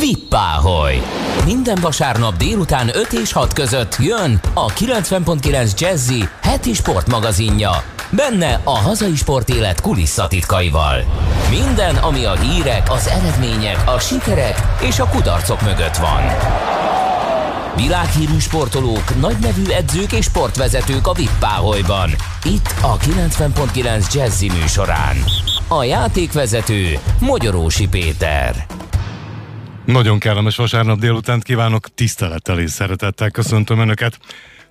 Vippáholy! Minden vasárnap délután 5 és 6 között jön a 90.9 Jazzy heti sportmagazinja. Benne a hazai sportélet kulisszatitkaival. Minden, ami a hírek, az eredmények, a sikerek és a kudarcok mögött van. Világhírű sportolók, nagynevű edzők és sportvezetők a Vippáholyban. Itt a 90.9 Jazzy műsorán. A játékvezető Magyarósi Péter. Nagyon kellemes vasárnap délutánt kívánok, tisztelettel és szeretettel köszöntöm Önöket.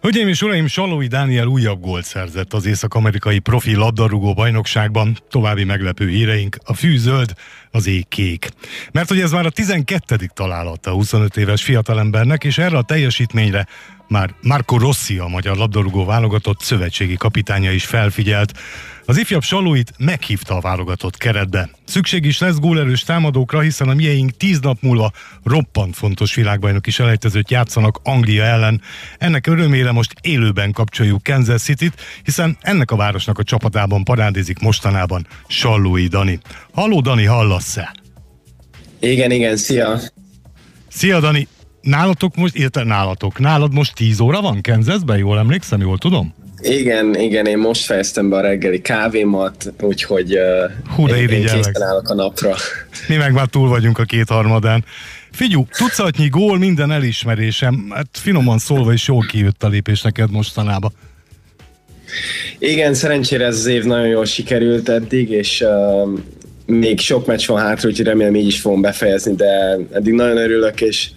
Hölgyeim és uraim, Salói Dániel újabb gólt szerzett az észak-amerikai profi labdarúgó bajnokságban. További meglepő híreink, a fű zöld, az ég kék. Mert hogy ez már a 12. találata a 25 éves fiatalembernek, és erre a teljesítményre már Marco Rossi, a magyar labdarúgó válogatott szövetségi kapitánya is felfigyelt. Az ifjabb Salóit meghívta a válogatott keretbe. Szükség is lesz gólerős támadókra, hiszen a mieink tíz nap múlva roppant fontos világbajnok is elejtezőt játszanak Anglia ellen. Ennek örömére most élőben kapcsoljuk Kansas City-t, hiszen ennek a városnak a csapatában parádézik mostanában Sallói Dani. Halló Dani, hallasz-e? Igen, igen, szia! Szia Dani! Nálatok most, illetve nálatok, nálad most 10 óra van Kansasben, jól emlékszem, jól tudom? Igen, igen, én most fejeztem be a reggeli kávémat, úgyhogy uh, Hú, de én, én készen állok a napra. Mi meg már túl vagyunk a kétharmadán. Figyú, tucatnyi gól, minden elismerésem, hát finoman szólva is jól kijött a lépés neked mostanában. Igen, szerencsére ez az év nagyon jól sikerült eddig, és uh, még sok meccs van hátra, úgyhogy remélem így is fogom befejezni, de eddig nagyon örülök, és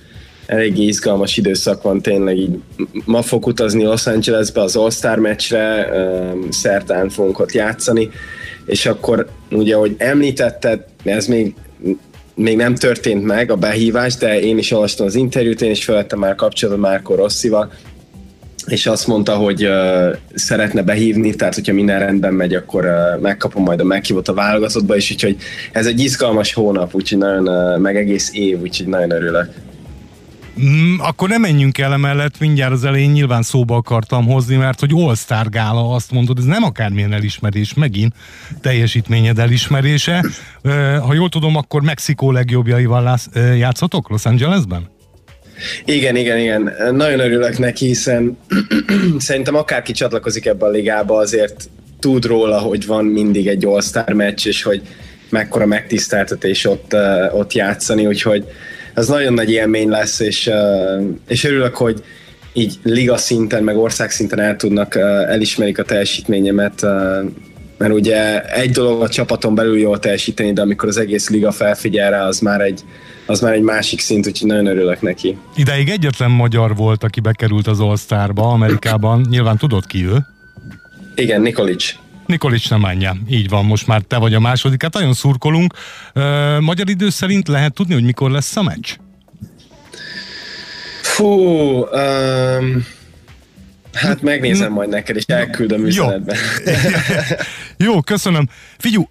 eléggé izgalmas időszak van tényleg így. Ma fog utazni Los Angelesbe az All-Star meccsre, szertán fogunk ott játszani, és akkor ugye, ahogy említetted, ez még még nem történt meg a behívás, de én is olvastam az interjút, én is felettem már kapcsolatban Márko Rosszival, és azt mondta, hogy uh, szeretne behívni, tehát hogyha minden rendben megy, akkor uh, megkapom majd a meghívót a válogatottba, és úgyhogy ez egy izgalmas hónap, úgyhogy nagyon, uh, meg egész év, úgyhogy nagyon örülök. Mm, akkor nem menjünk el emellett, mindjárt az elején nyilván szóba akartam hozni, mert hogy All-Star Gála, azt mondod, ez nem akármilyen elismerés, megint teljesítményed elismerése. Ha jól tudom, akkor Mexikó legjobbjaival játszotok Los Angelesben? Igen, igen, igen. Nagyon örülök neki, hiszen szerintem akárki csatlakozik ebbe a ligába, azért tud róla, hogy van mindig egy All-Star meccs, és hogy mekkora megtiszteltetés ott, ott játszani, úgyhogy ez nagyon nagy élmény lesz, és, és örülök, hogy így liga szinten, meg ország szinten el tudnak, elismerik a teljesítményemet, mert ugye egy dolog a csapaton belül jól teljesíteni, de amikor az egész liga felfigyel rá, az már egy, az már egy másik szint, úgyhogy nagyon örülök neki. Ideig egyetlen magyar volt, aki bekerült az All-Starba Amerikában. Nyilván tudod ki ő? Igen, Nikolic. Nikolics nem menje. Így van, most már te vagy a második. Hát nagyon szurkolunk. Magyar idő szerint lehet tudni, hogy mikor lesz a meccs? Fú, um, hát megnézem majd neked, és elküldöm üzenetbe. Jó. Jó, köszönöm. Figyú,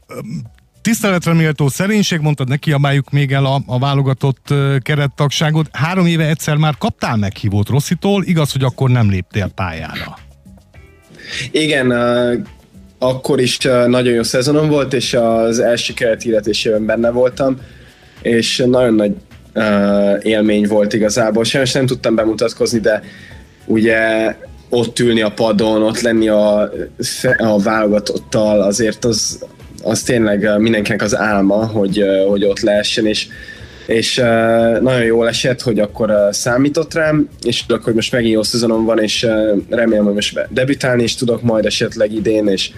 tiszteletre méltó szerénység, mondtad, ne kiabáljuk még el a, a válogatott kerettagságot. Három éve egyszer már kaptál meghívót Rosszitól, igaz, hogy akkor nem léptél pályára. Igen, akkor is nagyon jó szezonom volt, és az első kerethirdetésében benne voltam, és nagyon nagy uh, élmény volt igazából. Sajnos nem tudtam bemutatkozni, de ugye ott ülni a padon, ott lenni a, a válogatottal, azért az, az tényleg mindenkinek az álma, hogy, hogy ott lehessen, és, és uh, nagyon jól esett, hogy akkor uh, számított rám, és tudok, hogy most megint jó szezonom van, és uh, remélem, hogy most debütálni is tudok majd esetleg idén, és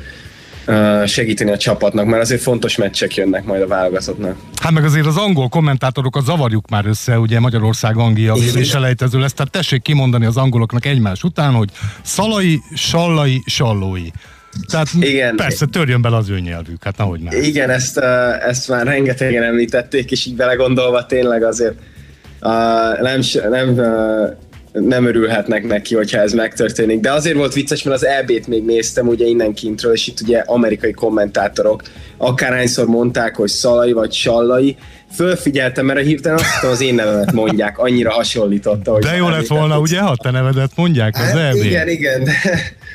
segíteni a csapatnak, mert azért fontos meccsek jönnek majd a válogatottnak. Hát meg azért az angol kommentátorokat zavarjuk már össze, ugye Magyarország Anglia és elejtező lesz, tehát tessék kimondani az angoloknak egymás után, hogy szalai, sallai, sallói. Tehát Igen. persze törjön bele az ő nyelvük, hát nehogy már. Igen, ezt, ezt már rengetegen említették, és így belegondolva tényleg azért nem, nem nem örülhetnek neki, hogyha ez megtörténik. De azért volt vicces, mert az EB-t még néztem ugye innen kintről, és itt ugye amerikai kommentátorok akárhányszor mondták, hogy Szalai vagy Sallai, fölfigyeltem, mert a hirtelen azt az én nevemet mondják, annyira hasonlította. Hogy de jó lett volna, ugye, ha te nevedet mondják az EB? Igen, igen, de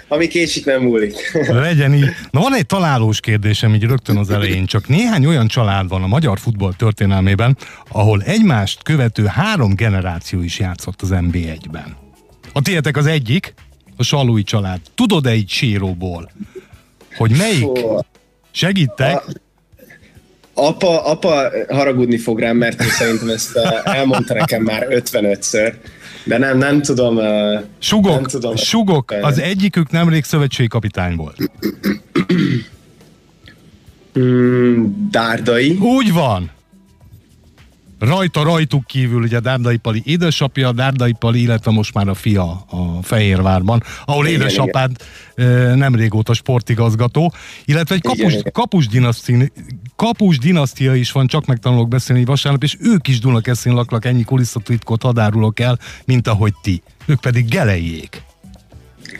ami késik nem múlik. Legyen így. Na van egy találós kérdésem így rögtön az elején, csak néhány olyan család van a magyar futball történelmében, ahol egymást követő három generáció is játszott az NB1-ben. A tietek az egyik, a Salui család. Tudod-e egy síróból, hogy melyik? Segítek? A apa, apa haragudni fog rám, mert ő szerintem ezt elmondta nekem már 55-ször. De nem, nem tudom. Sugok, nem tudom, sugok. Az egyikük nemrég szövetségi kapitány volt. Mm, Dárdai. Úgy van. Rajta, rajtuk kívül ugye Dárdai Pali édesapja, Dárdai Pali, illetve most már a fia a Fehérvárban, ahol igen, édesapád igen. nem régóta sportigazgató, illetve egy kapus, igen, kapus, dinasztia, kapus dinasztia is van, csak megtanulok beszélni vasárnap, és ők is Dunakeszin laklak, ennyi kulisszatitkot hadárulok el, mint ahogy ti. Ők pedig gelejék.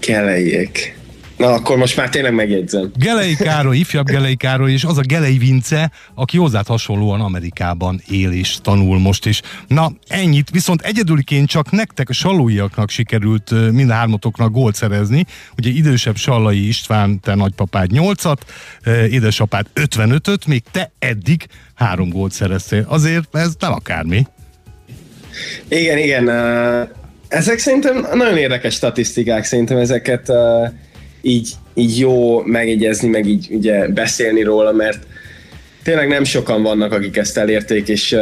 Gelejék. Na, akkor most már tényleg megjegyzem. Gelei Károly, ifjabb Gelei Károly, és az a Gelei Vince, aki hozzád hasonlóan Amerikában él és tanul most is. Na, ennyit, viszont egyedüliként csak nektek, a salóiaknak sikerült mind a hármatoknak gólt szerezni. Ugye idősebb Sallai István, te nagypapád 8-at, édesapád 55-öt, még te eddig három gólt szereztél. Azért ez nem akármi. Igen, igen. Ezek szerintem nagyon érdekes statisztikák, szerintem ezeket így, így jó megegyezni, meg így ugye beszélni róla, mert tényleg nem sokan vannak, akik ezt elérték, és,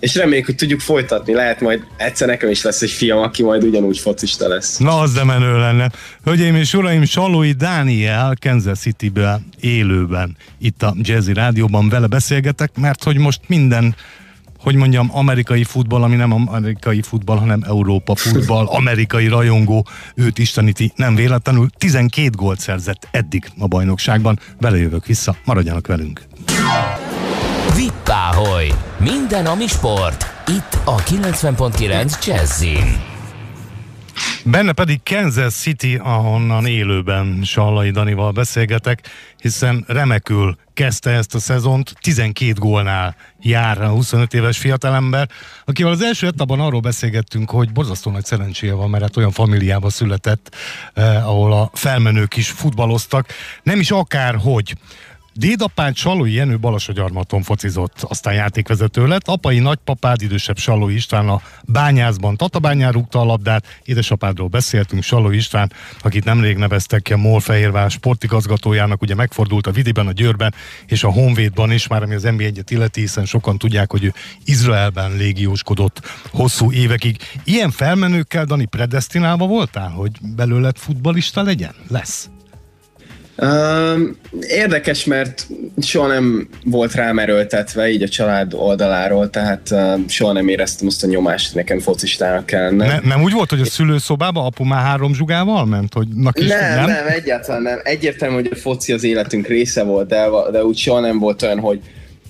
és reméljük, hogy tudjuk folytatni. Lehet majd egyszer nekem is lesz egy fiam, aki majd ugyanúgy focista lesz. Na, az de menő lenne. Hölgyeim és uraim, Salói Dániel Kansas City-ből élőben itt a Jazzy Rádióban vele beszélgetek, mert hogy most minden hogy mondjam, amerikai futball, ami nem amerikai futball, hanem Európa futball, amerikai rajongó, őt isteníti, nem véletlenül 12 gólt szerzett eddig a bajnokságban. Belejövök vissza, maradjanak velünk. Vippáholy! Minden, ami sport. Itt a 90.9 Jazzin. Benne pedig Kansas City, ahonnan élőben Sallai Danival beszélgetek, hiszen remekül kezdte ezt a szezont, 12 gólnál jár a 25 éves fiatalember, akivel az első etapban arról beszélgettünk, hogy borzasztó nagy szerencséje van, mert hát olyan familiába született, eh, ahol a felmenők is futballoztak, nem is akárhogy. Dédapád Salói Jenő Balasagyarmaton focizott, aztán játékvezető lett, apai nagypapád, idősebb Salói István a bányászban Tatabányán rúgta a labdát, édesapádról beszéltünk, Salói István, akit nemrég neveztek ki a Molfehérvár sportigazgatójának, ugye megfordult a Vidiben, a Győrben és a Honvédban is, már ami az NB1-et illeti, hiszen sokan tudják, hogy ő Izraelben légióskodott hosszú évekig. Ilyen felmenőkkel, Dani, predestinálva voltál, hogy belőled futbalista legyen? Lesz? Érdekes, mert soha nem volt rám erőltetve így a család oldaláról, tehát uh, soha nem éreztem azt a nyomást, hogy nekem focistának kellene. Ne, nem úgy volt, hogy a szülőszobába apu már három zsugával ment? Hogy na kis, nem, nem, nem, egyáltalán nem. Egyértelmű, hogy a foci az életünk része volt, de, de úgy soha nem volt olyan, hogy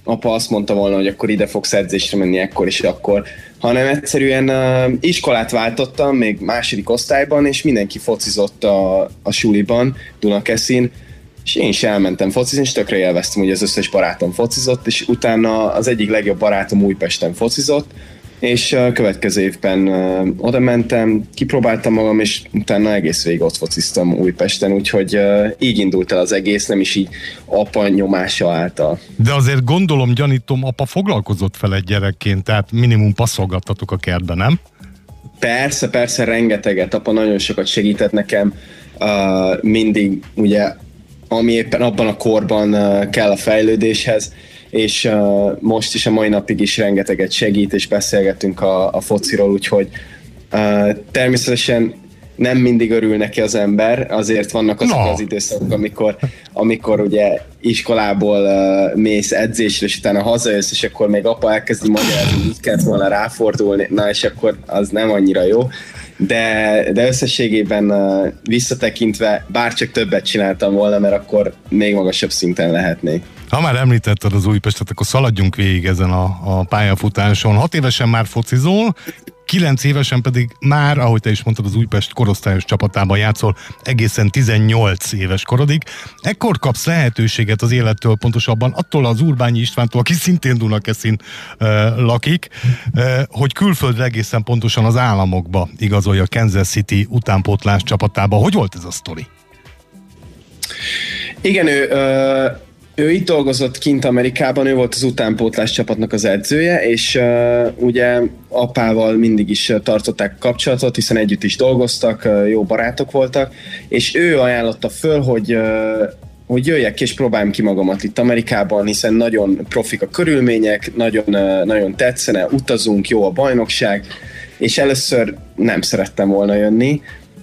apa azt mondta volna, hogy akkor ide fogsz edzésre menni ekkor és akkor, hanem egyszerűen uh, iskolát váltottam, még második osztályban, és mindenki focizott a, a suliban, Dunakeszin, és én is elmentem focizni, és tökre élveztem, hogy az összes barátom focizott, és utána az egyik legjobb barátom Újpesten focizott, és a következő évben uh, oda mentem, kipróbáltam magam, és utána egész végig ott fociztam Újpesten, úgyhogy uh, így indult el az egész, nem is így apa nyomása által. De azért gondolom, gyanítom, apa foglalkozott fel egy gyerekként, tehát minimum passzolgattatok a kertben, nem? Persze, persze, rengeteget. Apa nagyon sokat segített nekem. Uh, mindig ugye ami éppen abban a korban kell a fejlődéshez, és most is a mai napig is rengeteget segít, és beszélgetünk a, a fociról, úgyhogy természetesen nem mindig örül neki az ember, azért vannak azok no. az időszakok, amikor, amikor ugye iskolából uh, mész edzésre, és utána hazajössz, és akkor még apa elkezdi magyarázni, hogy így kellett volna ráfordulni, na és akkor az nem annyira jó de, de összességében uh, visszatekintve bárcsak többet csináltam volna, mert akkor még magasabb szinten lehetnék. Ha már említetted az Újpestet, akkor szaladjunk végig ezen a, a pályafutáson. Hat évesen már focizol, 9 évesen pedig már, ahogy te is mondtad, az Újpest korosztályos csapatában játszol egészen 18 éves korodig. Ekkor kapsz lehetőséget az élettől, pontosabban attól az Urbányi Istvántól, aki szintén Dunakeszin uh, lakik, uh, hogy külföldre egészen pontosan az államokba igazolja Kansas City utánpótlás csapatába. Hogy volt ez a sztori? Igen, ő, ö, ő itt dolgozott kint Amerikában, ő volt az utánpótlás csapatnak az edzője, és uh, ugye apával mindig is tartották kapcsolatot, hiszen együtt is dolgoztak, uh, jó barátok voltak, és ő ajánlotta föl, hogy uh, hogy jöjjek és próbáljam ki magamat itt Amerikában, hiszen nagyon profik a körülmények, nagyon, nagyon tetszene, utazunk, jó a bajnokság, és először nem szerettem volna jönni,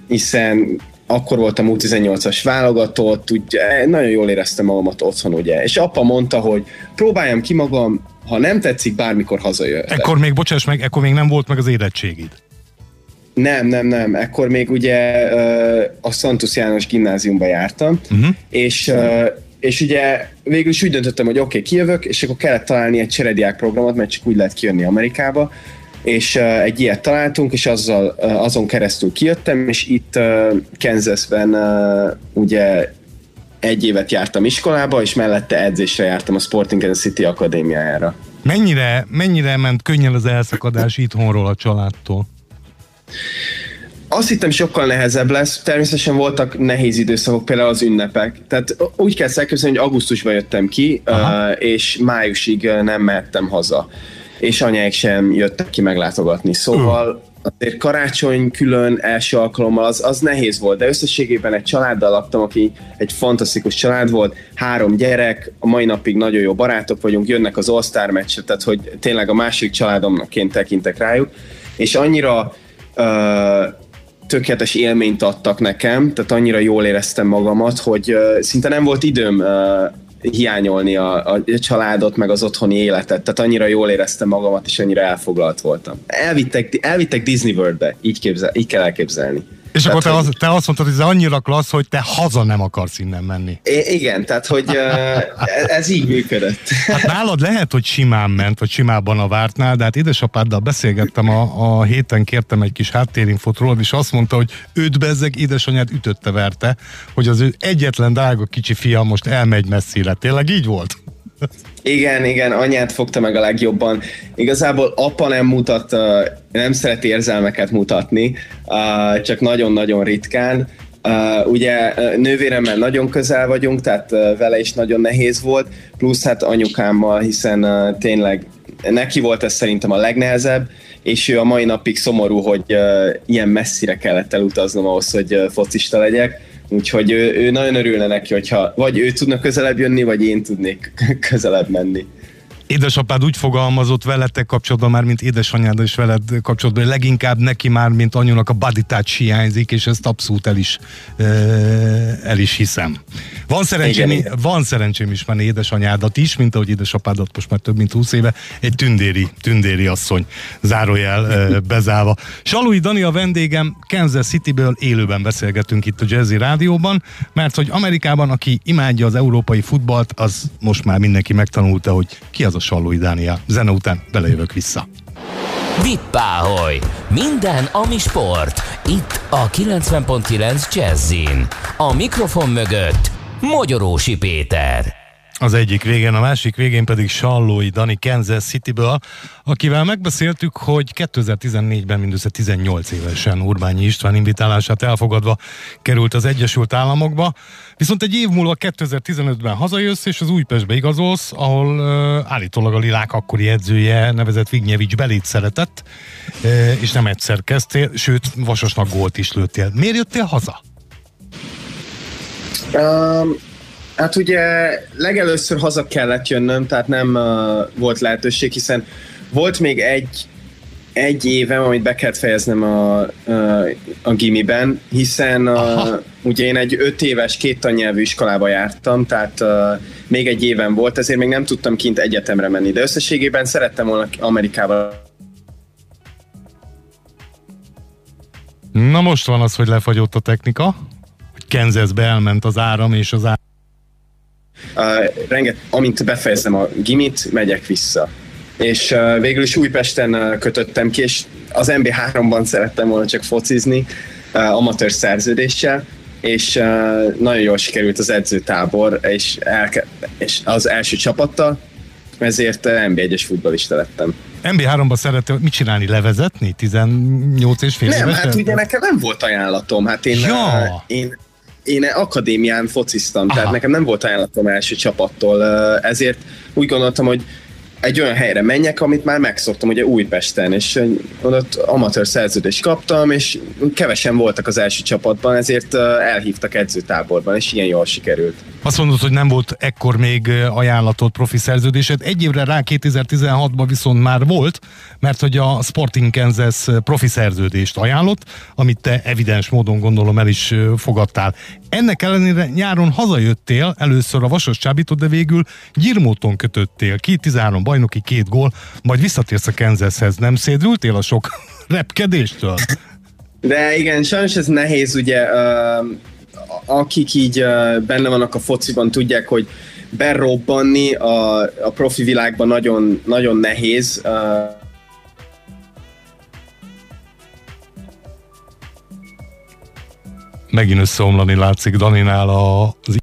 hiszen akkor voltam U18-as válogatott, úgy nagyon jól éreztem magamat otthon, ugye. És apa mondta, hogy próbáljam ki magam, ha nem tetszik, bármikor hazajöhetek. Ekkor még, bocsáss meg, ekkor még nem volt meg az érettségid. Nem, nem, nem. Ekkor még ugye a Santos János gimnáziumba jártam, uh-huh. és és ugye végül is úgy döntöttem, hogy oké, okay, kijövök, és akkor kellett találni egy cserediák programot, mert csak úgy lehet kijönni Amerikába, és uh, egy ilyet találtunk, és azzal, uh, azon keresztül kijöttem, és itt uh, Kansasben uh, ugye egy évet jártam iskolába, és mellette edzésre jártam a Sporting Kansas City Akadémiájára. Mennyire, mennyire ment könnyen az elszakadás itthonról a családtól? Azt hittem sokkal nehezebb lesz, természetesen voltak nehéz időszakok, például az ünnepek. Tehát úgy kell elképzelni, hogy augusztusban jöttem ki, Aha. és májusig nem mehettem haza és anyáik sem jöttek ki meglátogatni. Szóval azért karácsony külön első alkalommal az, az nehéz volt, de összességében egy családdal laktam, aki egy fantasztikus család volt, három gyerek, a mai napig nagyon jó barátok vagyunk, jönnek az All-Star meccsre, tehát hogy tényleg a másik családomként tekintek rájuk, és annyira uh, tökéletes élményt adtak nekem, tehát annyira jól éreztem magamat, hogy uh, szinte nem volt időm uh, hiányolni a, a családot, meg az otthoni életet. Tehát annyira jól éreztem magamat, és annyira elfoglalt voltam. Elvittek, elvittek Disney Worldbe, így, képzel, így kell elképzelni. És tehát, akkor te, hogy... az, te azt mondtad, hogy ez annyira klassz, hogy te haza nem akarsz innen menni. I- igen, tehát hogy uh, ez így működött. Hát nálad lehet, hogy simán ment, vagy simában a vártnál, de hát édesapáddal beszélgettem a, a héten, kértem egy kis háttérinfot rólad, és azt mondta, hogy őt bezzeg édesanyád ütötte verte, hogy az ő egyetlen drága kicsi fia most elmegy messzire. Tényleg így volt? Igen, igen, anyát fogta meg a legjobban. Igazából apa nem mutat, nem szeret érzelmeket mutatni, csak nagyon-nagyon ritkán. ugye nővéremmel nagyon közel vagyunk, tehát vele is nagyon nehéz volt, plusz hát anyukámmal, hiszen tényleg neki volt ez szerintem a legnehezebb, és ő a mai napig szomorú, hogy ilyen messzire kellett elutaznom ahhoz, hogy focista legyek Úgyhogy ő, ő nagyon örülne neki, hogyha vagy ő tudna közelebb jönni, vagy én tudnék közelebb menni. Édesapád úgy fogalmazott veletek kapcsolatban már, mint édesanyád is veled kapcsolatban, hogy leginkább neki már, mint anyunak a body touch hiányzik, és ezt abszolút el is, el is hiszem. Van szerencsém, Igen. van szerencsém is menni édesanyádat is, mint ahogy édesapádat most már több mint 20 éve, egy tündéri, tündéri asszony, zárójel bezárva. Salui Dani a vendégem, Kansas Cityből élőben beszélgetünk itt a Jazzy Rádióban, mert hogy Amerikában, aki imádja az európai futballt, az most már mindenki megtanulta, hogy ki az a Sallói Dániel. Zene után belejövök vissza. Vippáholy! Minden, ami sport. Itt a 90.9 Jazzin. A mikrofon mögött Magyarósi Péter. Az egyik végén, a másik végén pedig Sallói Dani Kansas Cityből, akivel megbeszéltük, hogy 2014-ben mindössze 18 évesen Urbányi István invitálását elfogadva került az Egyesült Államokba, viszont egy év múlva 2015-ben hazajössz és az Újpestbe igazolsz, ahol uh, állítólag a Lilák akkori edzője nevezett Vignyevics belét szeretett, uh, és nem egyszer kezdtél, sőt, vasasnak gólt is lőttél. Miért jöttél haza? Um, Hát ugye legelőször haza kellett jönnöm, tehát nem uh, volt lehetőség, hiszen volt még egy, egy évem, amit be kellett fejeznem a, uh, a gimiben, hiszen uh, ugye én egy öt éves két tannyelvű iskolába jártam, tehát uh, még egy éven volt, ezért még nem tudtam kint egyetemre menni, de összességében szerettem volna Amerikába Na most van az, hogy lefagyott a technika, hogy Kansasbe elment az áram, és az áram Uh, renget, amint befejezem a gimit, megyek vissza. És uh, végül is Újpesten uh, kötöttem ki, és az MB3-ban szerettem volna csak focizni, uh, amatőr szerződéssel, és uh, nagyon jól sikerült az edzőtábor, és, elke- és az első csapattal, ezért uh, NB1-es futballista lettem. MB3-ba szerettem mit csinálni, levezetni? 18 és fél Nem, évesen? hát ugye nekem nem volt ajánlatom. Hát én, ja. én én akadémián fociztam, Aha. tehát nekem nem volt ajánlatom első csapattól, ezért úgy gondoltam, hogy egy olyan helyre menjek, amit már megszoktam, ugye Újpesten, és ott amatőr szerződést kaptam, és kevesen voltak az első csapatban, ezért elhívtak edzőtáborban, és ilyen jól sikerült. Azt mondod, hogy nem volt ekkor még ajánlatot profi szerződésed. Egy évre rá 2016-ban viszont már volt, mert hogy a Sporting Kansas profi szerződést ajánlott, amit te evidens módon gondolom el is fogadtál. Ennek ellenére nyáron hazajöttél, először a Vasas Csábított, de végül Gyirmóton kötöttél. Ki 13 bajnoki, két gól, majd visszatérsz a Kansashez. Nem szédültél a sok repkedéstől? De igen, sajnos ez nehéz, ugye akik így benne vannak a fociban, tudják, hogy berobbanni a, a profi világban nagyon, nagyon nehéz. Megint összeomlani látszik Daninál az...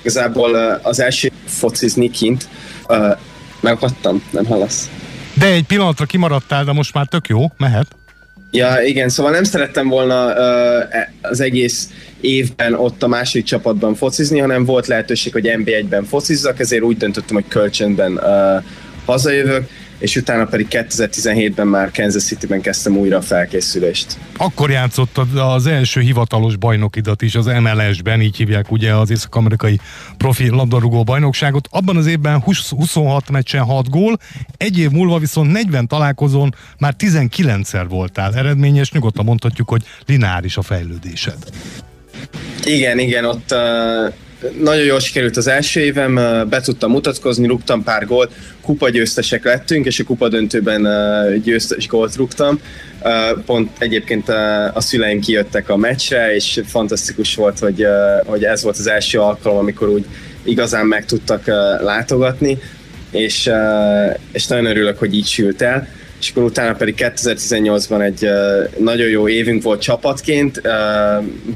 Igazából az első focizni kint, megakadtam, nem hallasz. De egy pillanatra kimaradtál, de most már tök jó, mehet. Ja, igen, szóval nem szerettem volna uh, az egész évben ott a második csapatban focizni, hanem volt lehetőség, hogy NB1-ben focizzak, ezért úgy döntöttem, hogy kölcsönben uh, hazajövök, és utána pedig 2017-ben már Kansas City-ben kezdtem újra a felkészülést. Akkor játszottad az első hivatalos bajnokidat is az MLS-ben, így hívják ugye az észak-amerikai profi labdarúgó bajnokságot. Abban az évben 20, 26 meccsen 6 gól, egy év múlva viszont 40 találkozón már 19-szer voltál eredményes, nyugodtan mondhatjuk, hogy lineáris a fejlődésed. Igen, igen, ott uh nagyon jól sikerült az első évem, be tudtam mutatkozni, rúgtam pár gólt, kupa győztesek lettünk, és a kupa döntőben győztes gólt rúgtam. Pont egyébként a szüleim kijöttek a meccsre, és fantasztikus volt, hogy, hogy ez volt az első alkalom, amikor úgy igazán meg tudtak látogatni, és, és nagyon örülök, hogy így sült el és akkor utána pedig 2018-ban egy nagyon jó évünk volt csapatként,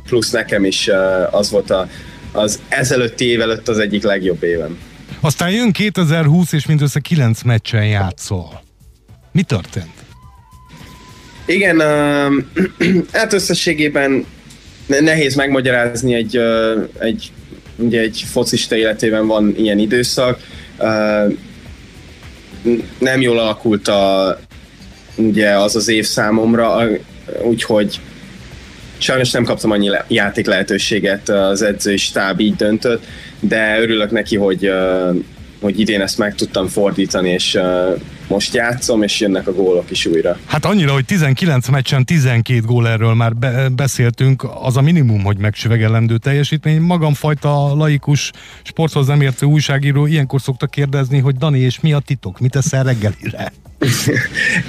plusz nekem is az volt a az ezelőtti év előtt az egyik legjobb évem. Aztán jön 2020, és mindössze 9 meccsen játszol. Mi történt? Igen, uh, hát összességében nehéz megmagyarázni egy, uh, egy, ugye egy focista életében van ilyen időszak. Uh, nem jól alakult a, ugye az az év számomra, úgyhogy Sajnos nem kaptam annyi le- játék lehetőséget, az edzői stáb így döntött, de örülök neki, hogy, hogy idén ezt meg tudtam fordítani, és most játszom, és jönnek a gólok is újra. Hát annyira, hogy 19 meccsen 12 gól erről már be- beszéltünk, az a minimum, hogy megsüvegelendő teljesítmény. Magam fajta laikus sporthoz nem értő újságíró ilyenkor szokta kérdezni, hogy Dani, és mi a titok? Mit teszel reggelire?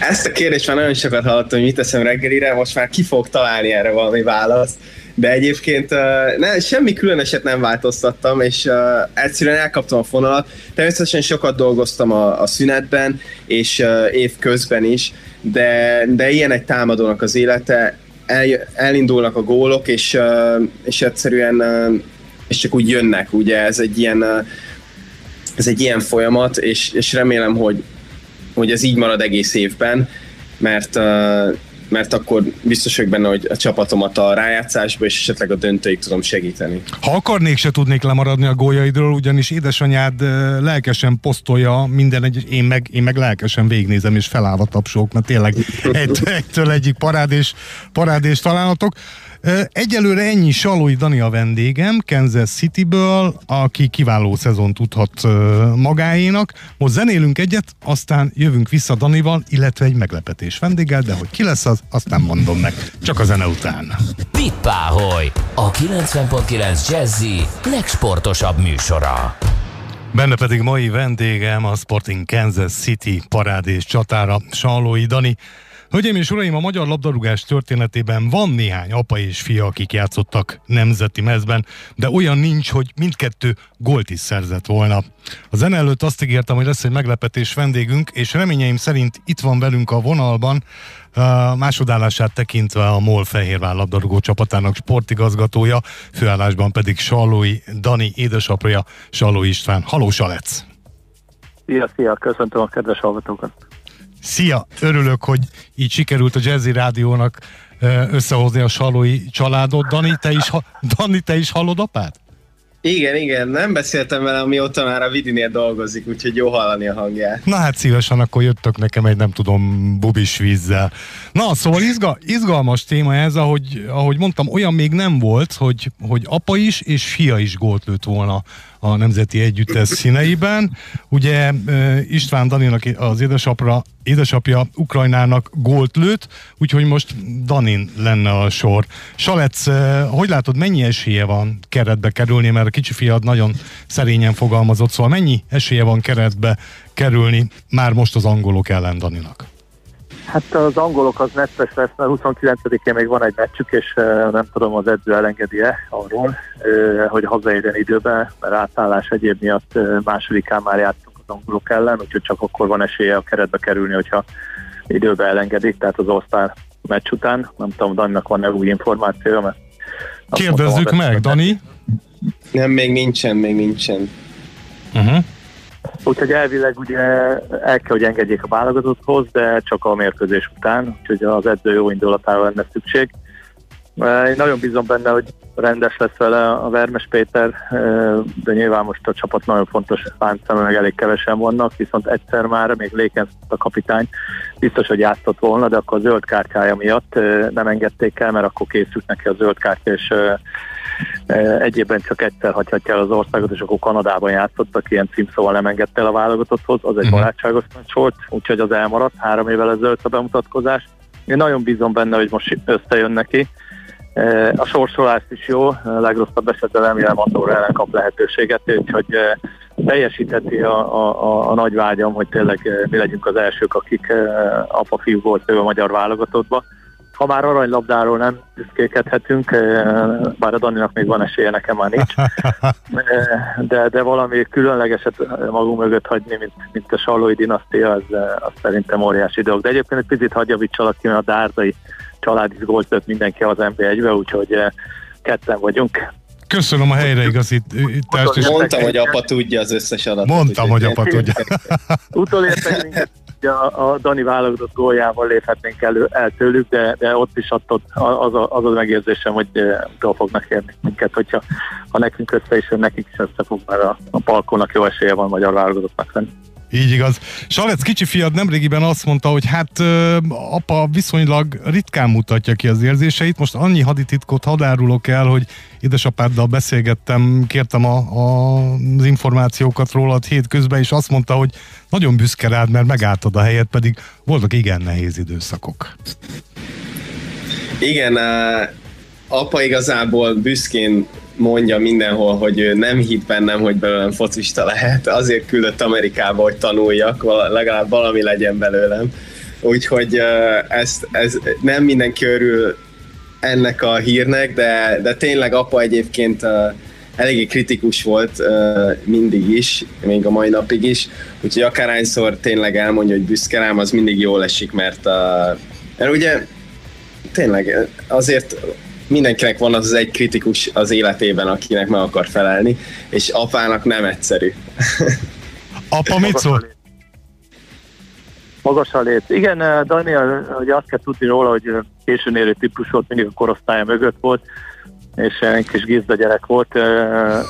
Ezt a kérdést már nagyon sokat hallottam, hogy mit teszem reggelire, most már ki fog találni erre valami választ. De egyébként ne, semmi különöset nem változtattam, és uh, egyszerűen elkaptam a fonalat. Természetesen sokat dolgoztam a, a szünetben, és uh, év közben is, de, de ilyen egy támadónak az élete, el, elindulnak a gólok, és, uh, és egyszerűen uh, és csak úgy jönnek, ugye ez egy ilyen, uh, ez egy ilyen folyamat, és, és remélem, hogy hogy ez így marad egész évben, mert, mert akkor biztos vagyok benne, hogy a csapatomat a rájátszásba és esetleg a döntőig tudom segíteni. Ha akarnék, se tudnék lemaradni a gólyaidról, ugyanis édesanyád lelkesen posztolja minden egy, én meg, én meg lelkesen végnézem és felállva tapsolok, mert tényleg egy, egytől egyik parádés, parádés találatok. Egyelőre ennyi Salói Dani a vendégem, Kansas Cityből, aki kiváló szezon tudhat magáénak. Most zenélünk egyet, aztán jövünk vissza Danival, illetve egy meglepetés vendéggel, de hogy ki lesz az, azt nem mondom meg. Csak a zene után. Pippáholy, a 90.9 Jazzy legsportosabb műsora. Benne pedig mai vendégem a Sporting Kansas City parádés csatára, Salói Dani. Hölgyeim és uraim, a magyar labdarúgás történetében van néhány apa és fia, akik játszottak nemzeti mezben, de olyan nincs, hogy mindkettő gólt is szerzett volna. A zene előtt azt ígértem, hogy lesz egy meglepetés vendégünk, és reményeim szerint itt van velünk a vonalban, másodállását tekintve a MOL Fehérvár labdarúgó csapatának sportigazgatója, főállásban pedig Sallói Dani édesapja, Sallói István. Haló Salec! Szia, szia, köszöntöm a kedves hallgatókat! Szia! Örülök, hogy így sikerült a Jazzy Rádiónak összehozni a salói családot. Dani, te is, Dani, te is hallod apát? Igen, igen, nem beszéltem vele, amióta már a Vidinél dolgozik, úgyhogy jó hallani a hangját. Na hát szívesen, akkor jöttök nekem egy nem tudom bubis vízzel. Na, szóval izga, izgalmas téma ez, ahogy, ahogy mondtam, olyan még nem volt, hogy, hogy apa is és fia is gólt lőtt volna a Nemzeti Együttes színeiben. Ugye István Daninak az édesapra, édesapja Ukrajnának gólt lőtt, úgyhogy most Danin lenne a sor. Salec, hogy látod, mennyi esélye van keretbe kerülni, mert a kicsi fiad nagyon szerényen fogalmazott, szóval mennyi esélye van keretbe kerülni már most az angolok ellen Daninak? Hát az angolok az netes lesz, mert 29-én még van egy meccsük, és nem tudom, az edző elengedi-e arról, hogy hazaérjen időben, mert átállás egyéb miatt másodikán már játszunk az angolok ellen, úgyhogy csak akkor van esélye a keretbe kerülni, hogyha időbe elengedik, tehát az osztál meccs után. Nem tudom, Daninak van-e új információ, mert Kérdezzük meg, Dani. Nem, még nincsen, még nincsen. Uh-huh. Úgyhogy elvileg ugye el kell, hogy engedjék a válogatotthoz, de csak a mérkőzés után, úgyhogy az edző jó indulatára lenne szükség. Én nagyon bízom benne, hogy rendes lesz vele a Vermes Péter, de nyilván most a csapat nagyon fontos láncszeme, meg elég kevesen vannak, viszont egyszer már még Léken a kapitány biztos, hogy játszott volna, de akkor a zöld kártyája miatt nem engedték el, mert akkor készült neki a zöld kártya, és Egyébben csak egyszer hagyhatja el az országot, és akkor Kanadában játszottak, ilyen címszóval nem engedte el a válogatotthoz, az egy uh-huh. barátságos meccs volt, úgyhogy az elmaradt három évvel ezelőtt a bemutatkozás. Én nagyon bízom benne, hogy most összejön neki. A sorsolás is jó, a legrosszabb esetben remélem Andorra ellen kap lehetőséget, úgyhogy teljesítheti a, a, a, a nagy vágyam, hogy tényleg mi legyünk az elsők, akik apa-fiú volt ő a magyar válogatottba ha már aranylabdáról nem büszkékedhetünk, eh, bár a Daninak még van esélye, nekem már nincs, eh, de, de valami különlegeset magunk mögött hagyni, mint, mint a Sallói dinasztia, az, eh, az szerintem óriási dolog. De egyébként egy picit hagyjavítsalak ki, mert a Dárdai család is gólt mindenki az NB1-be, úgyhogy ketten vagyunk. Köszönöm a helyreigazítást. Mondtam, hogy apa tudja az összes adatot. Mondtam, hogy apa tudja. Utolértek minket a, a Dani válogatott góljával léphetnénk elő, el tőlük, de, de ott is ott, az, a, az a megérzésem, hogy túl fognak érni minket, hogyha ha nekünk össze is, nekik is össze fog, mert a, a palkónak jó esélye van magyar válogatottnak lenni. Így igaz. Salec kicsi fiad nemrégiben azt mondta, hogy hát apa viszonylag ritkán mutatja ki az érzéseit. Most annyi hadititkot hadárulok el, hogy édesapáddal beszélgettem, kértem a, a, az információkat rólad hétközben, és azt mondta, hogy nagyon büszke rád, mert megálltad a helyet, pedig voltak igen nehéz időszakok. Igen, apa igazából büszkén mondja mindenhol, hogy nem hitt bennem, hogy belőlem focista lehet, azért küldött Amerikába, hogy tanuljak, legalább valami legyen belőlem. Úgyhogy ez, ez nem mindenki örül ennek a hírnek, de, de tényleg apa egyébként eléggé kritikus volt mindig is, még a mai napig is, úgyhogy akárhányszor tényleg elmondja, hogy büszke rám, az mindig jól esik, mert, mert ugye tényleg azért mindenkinek van az, az egy kritikus az életében, akinek meg akar felelni, és apának nem egyszerű. Apa mit szól? Magas a lét. Igen, eh, Daniel, hogy azt kell tudni róla, hogy későn érő típus volt, mindig a korosztálya mögött volt, és egy kis gizda gyerek volt, eh, eh,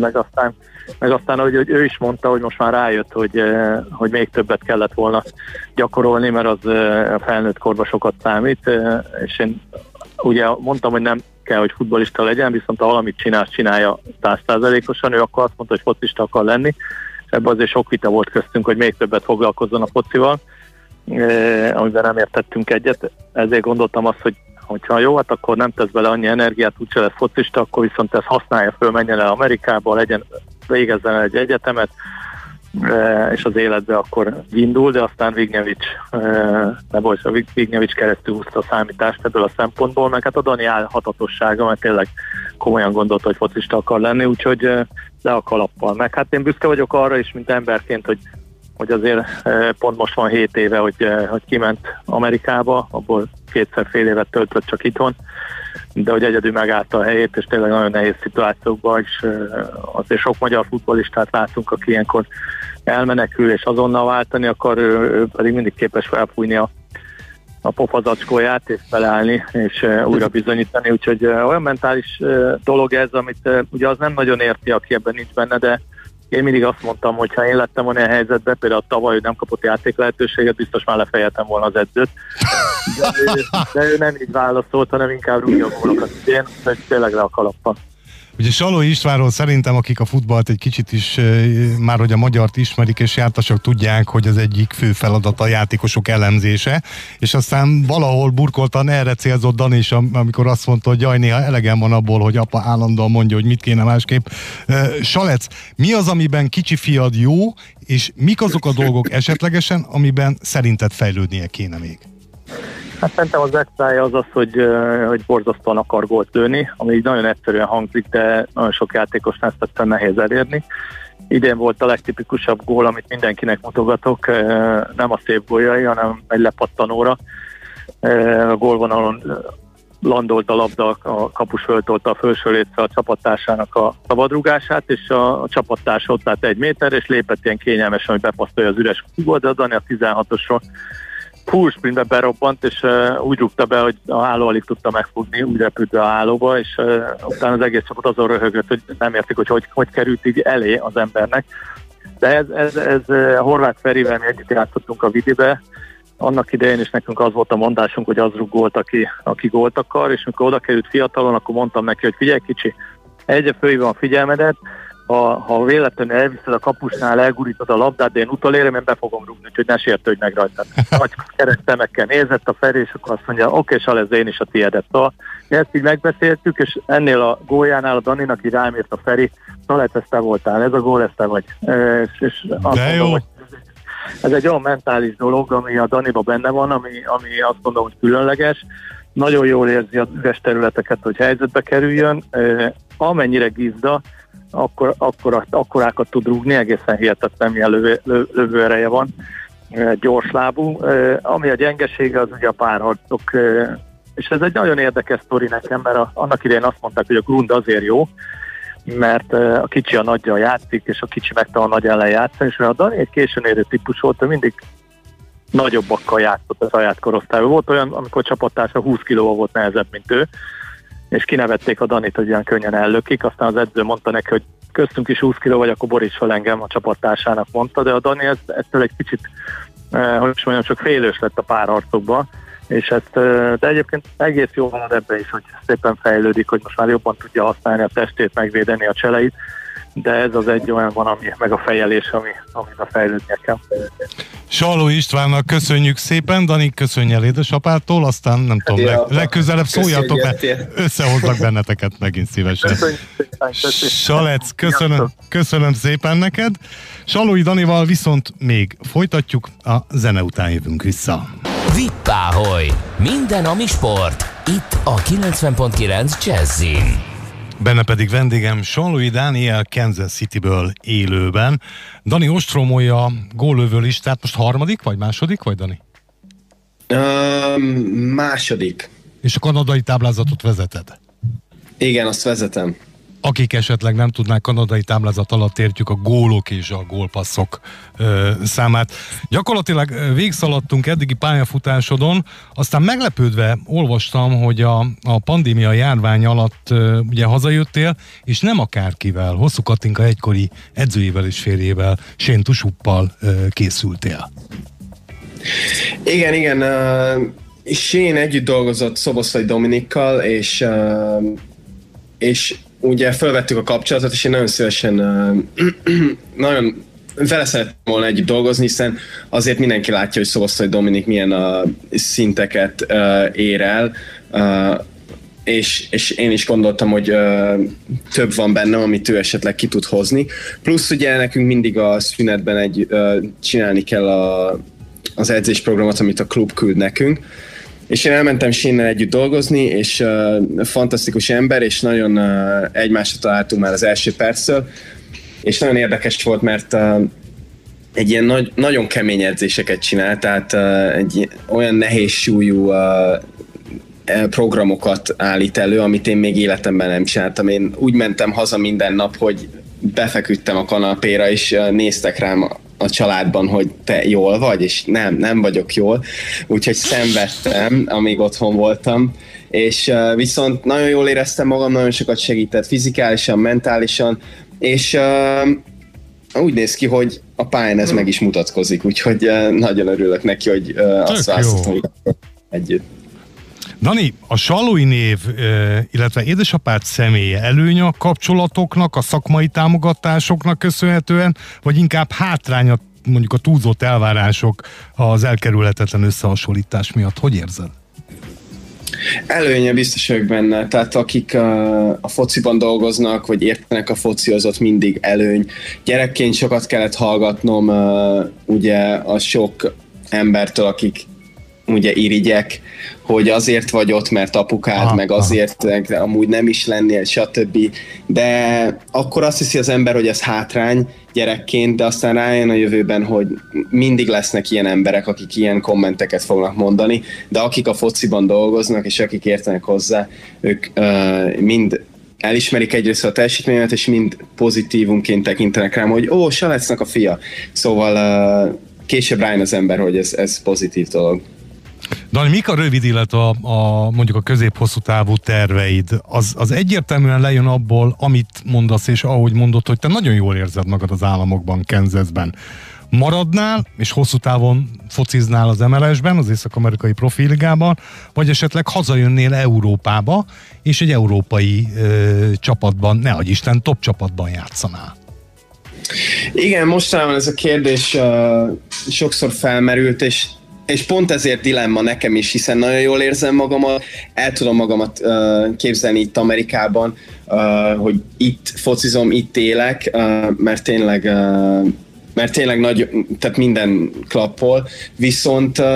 meg aztán, meg aztán hogy, hogy ő is mondta, hogy most már rájött, hogy, hogy még többet kellett volna gyakorolni, mert az a felnőtt korban sokat számít, és én ugye mondtam, hogy nem kell, hogy futbolista legyen, viszont ha valamit csinál, csinálja százszázalékosan, ő akkor azt mondta, hogy focista akar lenni, és ebben azért sok vita volt köztünk, hogy még többet foglalkozzon a focival, eh, amiben nem értettünk egyet, ezért gondoltam azt, hogy hogyha jó, hát akkor nem tesz bele annyi energiát, úgyse lesz focista, akkor viszont ezt használja föl, menjen el Amerikába, legyen, végezzen egy egyetemet, és az életbe akkor indul, de aztán Vignyevics, ne bocs, a Vignyevics keresztül húzta a számítást ebből a szempontból, meg hát a Dani állhatatossága, mert tényleg komolyan gondolta, hogy focista akar lenni, úgyhogy le a kalappal. Meg hát én büszke vagyok arra is, mint emberként, hogy hogy azért pont most van 7 éve, hogy, hogy kiment Amerikába, abból kétszer fél évet töltött csak itthon, de hogy egyedül megállta a helyét, és tényleg nagyon nehéz szituációkban, és azért sok magyar futbolistát látunk, aki ilyenkor elmenekül és azonnal váltani, akkor ő, ő pedig mindig képes felfújni a, a pofazacskóját, és felállni, és újra bizonyítani, úgyhogy olyan mentális dolog ez, amit ugye az nem nagyon érti, aki ebben nincs benne, de én mindig azt mondtam, hogy ha én lettem volna a helyzetben, például tavaly, hogy nem kapott játék lehetőséget, biztos már lefejeltem volna az edzőt. De ő, de ő nem így válaszolt, hanem inkább rúgja a gólokat hogy tényleg le a kalappa. Ugye Saló Istvánról szerintem, akik a futballt egy kicsit is már, hogy a magyart ismerik és jártasok tudják, hogy az egyik fő feladata a játékosok elemzése, és aztán valahol burkoltan erre célzott Dan is, amikor azt mondta, hogy jaj, néha elegem van abból, hogy apa állandóan mondja, hogy mit kéne másképp. Salec, mi az, amiben kicsi fiad jó, és mik azok a dolgok esetlegesen, amiben szerinted fejlődnie kéne még? Hát szerintem az extrája az az, hogy, hogy borzasztóan akar gólt lőni, ami így nagyon egyszerűen hangzik, de nagyon sok játékosnál ezt aztán nehéz elérni. Idén volt a legtipikusabb gól, amit mindenkinek mutogatok, nem a szép góljai, hanem egy lepattanóra. A gólvonalon landolt a labda, a kapus föltolta a felső létre a csapattársának a szabadrugását, és a, a csapattárs ott állt egy méter, és lépett ilyen kényelmesen, hogy bepasztolja az üres Dani a 16-osról full sprintbe berobbant, és uh, úgy rúgta be, hogy a háló alig tudta megfogni, úgy repült be a hálóba, és uh, utána az egész csapat azon röhögött, hogy nem értik, hogy hogy, hogy került így elé az embernek. De ez, ez, ez uh, Horváth Ferivel mi együtt játszottunk a vidibe, annak idején is nekünk az volt a mondásunk, hogy az rúgolt, aki, aki gólt akar, és amikor oda került fiatalon, akkor mondtam neki, hogy figyelj kicsi, egyre fölhívom a figyelmedet, ha, ha véletlenül elviszed a kapusnál, elgurítod a labdát, de én utolérem, én be fogom rúgni, úgyhogy ne sértődj meg rajta. Nagy keres szemekkel nézett a Feri, és akkor azt mondja, oké, okay, ez én is a tiédet. Szóval ezt így megbeszéltük, és ennél a góljánál a Daninak így rám írt a Feri, lehet, ezt te voltál, ez a gól, ezt te vagy. És, és azt de mondom, jó. Hogy ez egy olyan mentális dolog, ami a Daniba benne van, ami, ami azt gondolom, hogy különleges. Nagyon jól érzi az üres területeket, hogy helyzetbe kerüljön. Amennyire gizda, akkor, akkor, akkorákat tud rúgni, egészen hihetetlen milyen lövő, lövő ereje van, gyorslábú. Ami a gyengesége, az ugye a párharcok, és ez egy nagyon érdekes sztori nekem, mert a, annak idején azt mondták, hogy a grund azért jó, mert a kicsi a nagyja játszik, és a kicsi megtanul a nagy ellen játszani, és a Dani egy későn érő típus volt, mindig nagyobbakkal játszott a saját korosztályban. Volt olyan, amikor csapattársa 20 kilóval volt nehezebb, mint ő, és kinevették a Danit, hogy ilyen könnyen ellökik, aztán az edző mondta neki, hogy köztünk is 20 kiló vagy, akkor boríts fel engem, a csapattársának mondta, de a Dani ez, ettől egy kicsit, eh, hogy is mondjam, csak félős lett a párharcokban, és ezt, eh, de egyébként egész jól van ebben is, hogy szépen fejlődik, hogy most már jobban tudja használni a testét, megvédeni a cseleit, de ez az egy olyan van, ami, meg a fejelés, ami, amiben fejlődnie kell. Saló Istvánnak köszönjük szépen, Dani köszönj el édesapától, aztán nem tudom, leg, legközelebb szóljatok, mert összehoznak benneteket megint szívesen. Salec, köszönöm, köszönöm szépen neked. Salói Danival viszont még folytatjuk, a zene után jövünk vissza. Vippáholy! Minden, ami sport. Itt a 90.9 Jazzin. Benne pedig vendégem Sonlui Dániel Kansas Cityből élőben. Dani Ostromolja gólövő listát, most harmadik vagy második, vagy Dani? Um, második. És a kanadai táblázatot vezeted? Igen, azt vezetem akik esetleg nem tudnák kanadai táblázat alatt értjük a gólok és a gólpasszok ö, számát. Gyakorlatilag végszaladtunk eddigi pályafutásodon, aztán meglepődve olvastam, hogy a, a pandémia járvány alatt ö, ugye hazajöttél, és nem akárkivel, Hosszú Katinka egykori edzőjével és férjével, Sén Tusuppal ö, készültél. Igen, igen. Uh, Sén együtt dolgozott Szoboszlai Dominikkal, és uh, és ugye felvettük a kapcsolatot, és én nagyon szívesen, nagyon vele szerettem volna együtt dolgozni, hiszen azért mindenki látja, hogy Szoboszlai Dominik milyen a szinteket ér el, és, és én is gondoltam, hogy több van bennem, amit ő esetleg ki tud hozni. Plusz ugye nekünk mindig a szünetben egy, csinálni kell a, az edzésprogramot, amit a klub küld nekünk, és én elmentem Sinnel együtt dolgozni, és uh, fantasztikus ember, és nagyon uh, egymásra találtunk már az első perctől, és nagyon érdekes volt, mert uh, egy ilyen nagy, nagyon kemény edzéseket csinál, tehát uh, egy olyan nehéz súlyú uh, programokat állít elő, amit én még életemben nem csináltam. Én úgy mentem haza minden nap, hogy befeküdtem a kanapéra, és néztek rám a családban, hogy te jól vagy, és nem, nem vagyok jól, úgyhogy szenvedtem, amíg otthon voltam, és uh, viszont nagyon jól éreztem magam, nagyon sokat segített fizikálisan, mentálisan, és uh, úgy néz ki, hogy a pályán ez meg is mutatkozik, úgyhogy uh, nagyon örülök neki, hogy uh, azt választottam együtt. Dani, a Salói név, illetve édesapád személye előny a kapcsolatoknak, a szakmai támogatásoknak köszönhetően, vagy inkább hátránya mondjuk a túlzott elvárások az elkerülhetetlen összehasonlítás miatt? Hogy érzed? Előnye biztos vagyok benne, tehát akik a, a fociban dolgoznak, vagy értenek a foci, az ott mindig előny. Gyerekként sokat kellett hallgatnom ugye a sok embertől, akik ugye irigyek, hogy azért vagy ott, mert apukád, aha, meg azért aha. amúgy nem is lennél, stb. De akkor azt hiszi az ember, hogy ez hátrány gyerekként, de aztán rájön a jövőben, hogy mindig lesznek ilyen emberek, akik ilyen kommenteket fognak mondani, de akik a fociban dolgoznak, és akik értenek hozzá, ők uh, mind elismerik egyrészt a teljesítményet, és mind pozitívunként tekintenek rám, hogy ó, se lesznek a fia. Szóval uh, később rájön az ember, hogy ez, ez pozitív dolog. Dani, mik a rövid, illetve a, a mondjuk a közép-hosszú távú terveid? Az, az egyértelműen lejön abból, amit mondasz, és ahogy mondod, hogy te nagyon jól érzed magad az államokban, Kansasben. Maradnál, és hosszú távon fociznál az MLS-ben, az Észak-Amerikai Profiligában, vagy esetleg hazajönnél Európába, és egy európai ö, csapatban, ne Isten, top csapatban játszanál? Igen, mostanában ez a kérdés uh, sokszor felmerült, és és pont ezért dilemma nekem is, hiszen nagyon jól érzem magamat, el tudom magamat uh, képzelni itt Amerikában, uh, hogy itt focizom, itt élek, uh, mert tényleg uh, mert tényleg nagy, tehát minden klappol, viszont uh,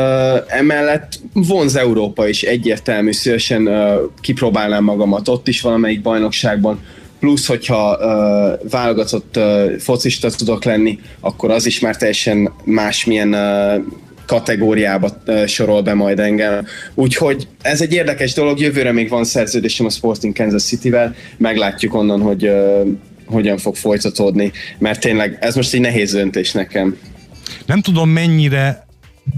emellett vonz Európa is egyértelmű, szívesen uh, kipróbálnám magamat ott is valamelyik bajnokságban, plusz, hogyha uh, válogatott uh, focista tudok lenni, akkor az is már teljesen másmilyen uh, kategóriába sorol be majd engem. Úgyhogy ez egy érdekes dolog, jövőre még van szerződésem a Sporting Kansas City-vel, meglátjuk onnan, hogy hogyan fog folytatódni, mert tényleg ez most egy nehéz döntés nekem. Nem tudom mennyire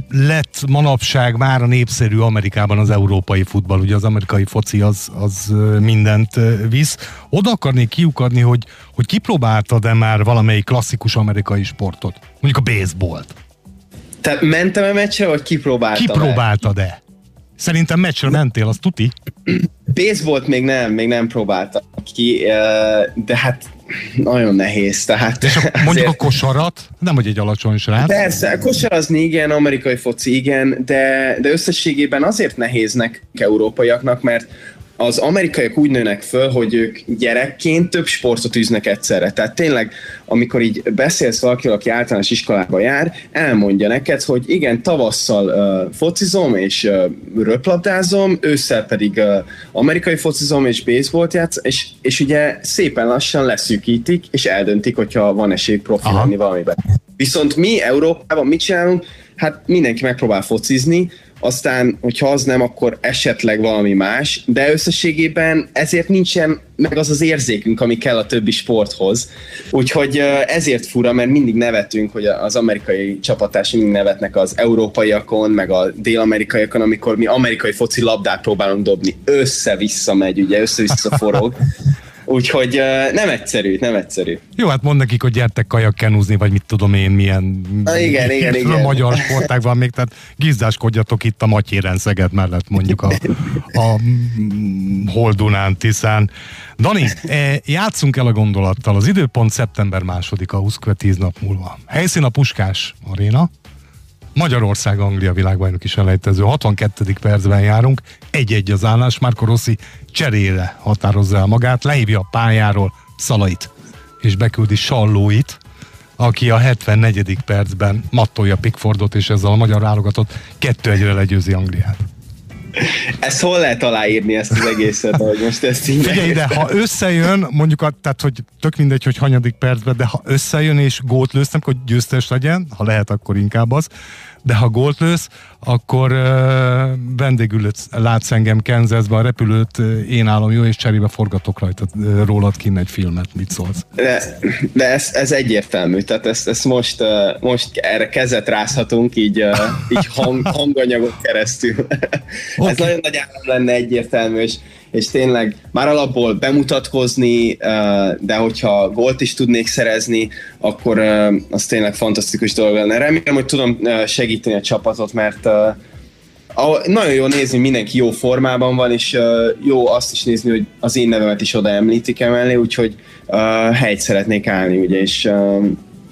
lett manapság már a népszerű Amerikában az európai futball, ugye az amerikai foci az, az mindent visz. Oda akarnék kiukadni, hogy, hogy kipróbáltad-e már valamelyik klasszikus amerikai sportot? Mondjuk a baseballt. Tehát mentem a meccsre, vagy kipróbáltam Kipróbáltad-e? Szerintem meccsre mentél, az tuti? Baseballt még nem, még nem próbáltam ki, de hát nagyon nehéz. Tehát És a, mondjuk a kosarat, nem vagy egy alacsony srác. Persze, a kosarazni igen, amerikai foci igen, de, de összességében azért nehéznek európaiaknak, mert az amerikaiak úgy nőnek föl, hogy ők gyerekként több sportot űznek egyszerre. Tehát tényleg, amikor így beszélsz valakivel, aki általános iskolába jár, elmondja neked, hogy igen, tavasszal uh, focizom és uh, röplabdázom, ősszel pedig uh, amerikai focizom és baseballt játsz, és, és ugye szépen lassan leszűkítik, és eldöntik, hogyha van esély profi lenni valamiben. Viszont mi Európában mit csinálunk? Hát mindenki megpróbál focizni, aztán, hogyha az nem, akkor esetleg valami más, de összességében ezért nincsen meg az az érzékünk, ami kell a többi sporthoz. Úgyhogy ezért fura, mert mindig nevetünk, hogy az amerikai csapatás mindig nevetnek az európaiakon, meg a dél-amerikaiakon, amikor mi amerikai foci labdát próbálunk dobni. Össze-vissza megy, ugye, össze-vissza forog. Úgyhogy nem egyszerű, nem egyszerű. Jó, hát mond nekik, hogy gyertek kajakkenúzni, vagy mit tudom én, milyen Na, igen, igen, igen. A magyar sporták van még, tehát gizdáskodjatok itt a Matyéren Szeged mellett mondjuk a, a Holdunán, Tiszán. Dani, eh, játszunk el a gondolattal. Az időpont szeptember második, a 20 10 nap múlva. Helyszín a Puskás Aréna. Magyarország Anglia világbajnoki selejtező. 62. percben járunk, egy-egy az állás, Márko Rossi cserére határozza el magát, lehívja a pályáról Szalait, és beküldi Sallóit, aki a 74. percben mattolja Pickfordot, és ezzel a magyar válogatott kettő egyre legyőzi Angliát. Ezt hol lehet aláírni ezt az egészet, hogy most ezt így Figyelj, de ha összejön, mondjuk, a, tehát, hogy tök mindegy, hogy hanyadik percben, de ha összejön és gót lőztem, hogy győztes legyen, ha lehet, akkor inkább az, de ha gólt lősz, akkor uh, vendégül látsz engem Kansasban, a repülőt én állom jó, és cserébe forgatok rajta rólad kinn egy filmet, mit szólsz? De, de ez, ez egyértelmű, tehát ezt, ezt most, most erre kezet rázhatunk, így, így hang, hanganyagot keresztül. Okay. ez nagyon nagy állam lenne egyértelmű, és és tényleg már alapból bemutatkozni, de hogyha gólt is tudnék szerezni, akkor az tényleg fantasztikus dolog lenne. Remélem, hogy tudom segíteni a csapatot, mert nagyon jó nézni, mindenki jó formában van, és jó azt is nézni, hogy az én nevemet is oda említik emellé, úgyhogy helyt szeretnék állni, ugye, és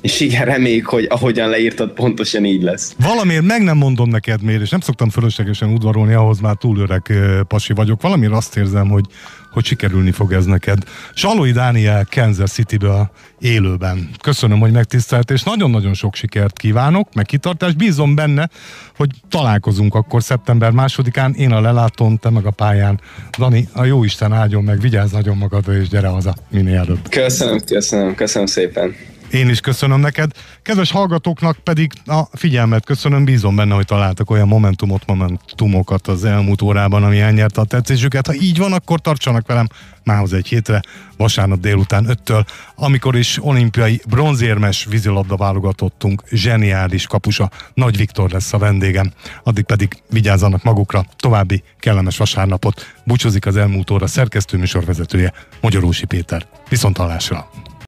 és igen, reméljük, hogy ahogyan leírtad, pontosan így lesz. Valamiért meg nem mondom neked miért, és nem szoktam fölöslegesen udvarolni, ahhoz már túl öreg pasi vagyok. Valamiért azt érzem, hogy, hogy sikerülni fog ez neked. Salói Dániel Kansas City-ből élőben. Köszönöm, hogy megtisztelt, és nagyon-nagyon sok sikert kívánok, meg kitartást. Bízom benne, hogy találkozunk akkor szeptember másodikán, én a lelátón, te meg a pályán. Dani, a jó Isten áldjon meg, vigyázz nagyon magadra, és gyere haza minél előbb. Köszönöm, köszönöm, köszönöm szépen. Én is köszönöm neked. Kedves hallgatóknak pedig a figyelmet köszönöm, bízom benne, hogy találtak olyan momentumot, momentumokat az elmúlt órában, ami elnyerte a tetszésüket. Ha így van, akkor tartsanak velem mához egy hétre, vasárnap délután 5-től, amikor is olimpiai bronzérmes vízilabda válogatottunk, zseniális kapusa, Nagy Viktor lesz a vendégem. Addig pedig vigyázzanak magukra, további kellemes vasárnapot. Búcsúzik az elmúlt óra szerkesztő műsorvezetője, Magyarósi Péter. Viszont hallásra!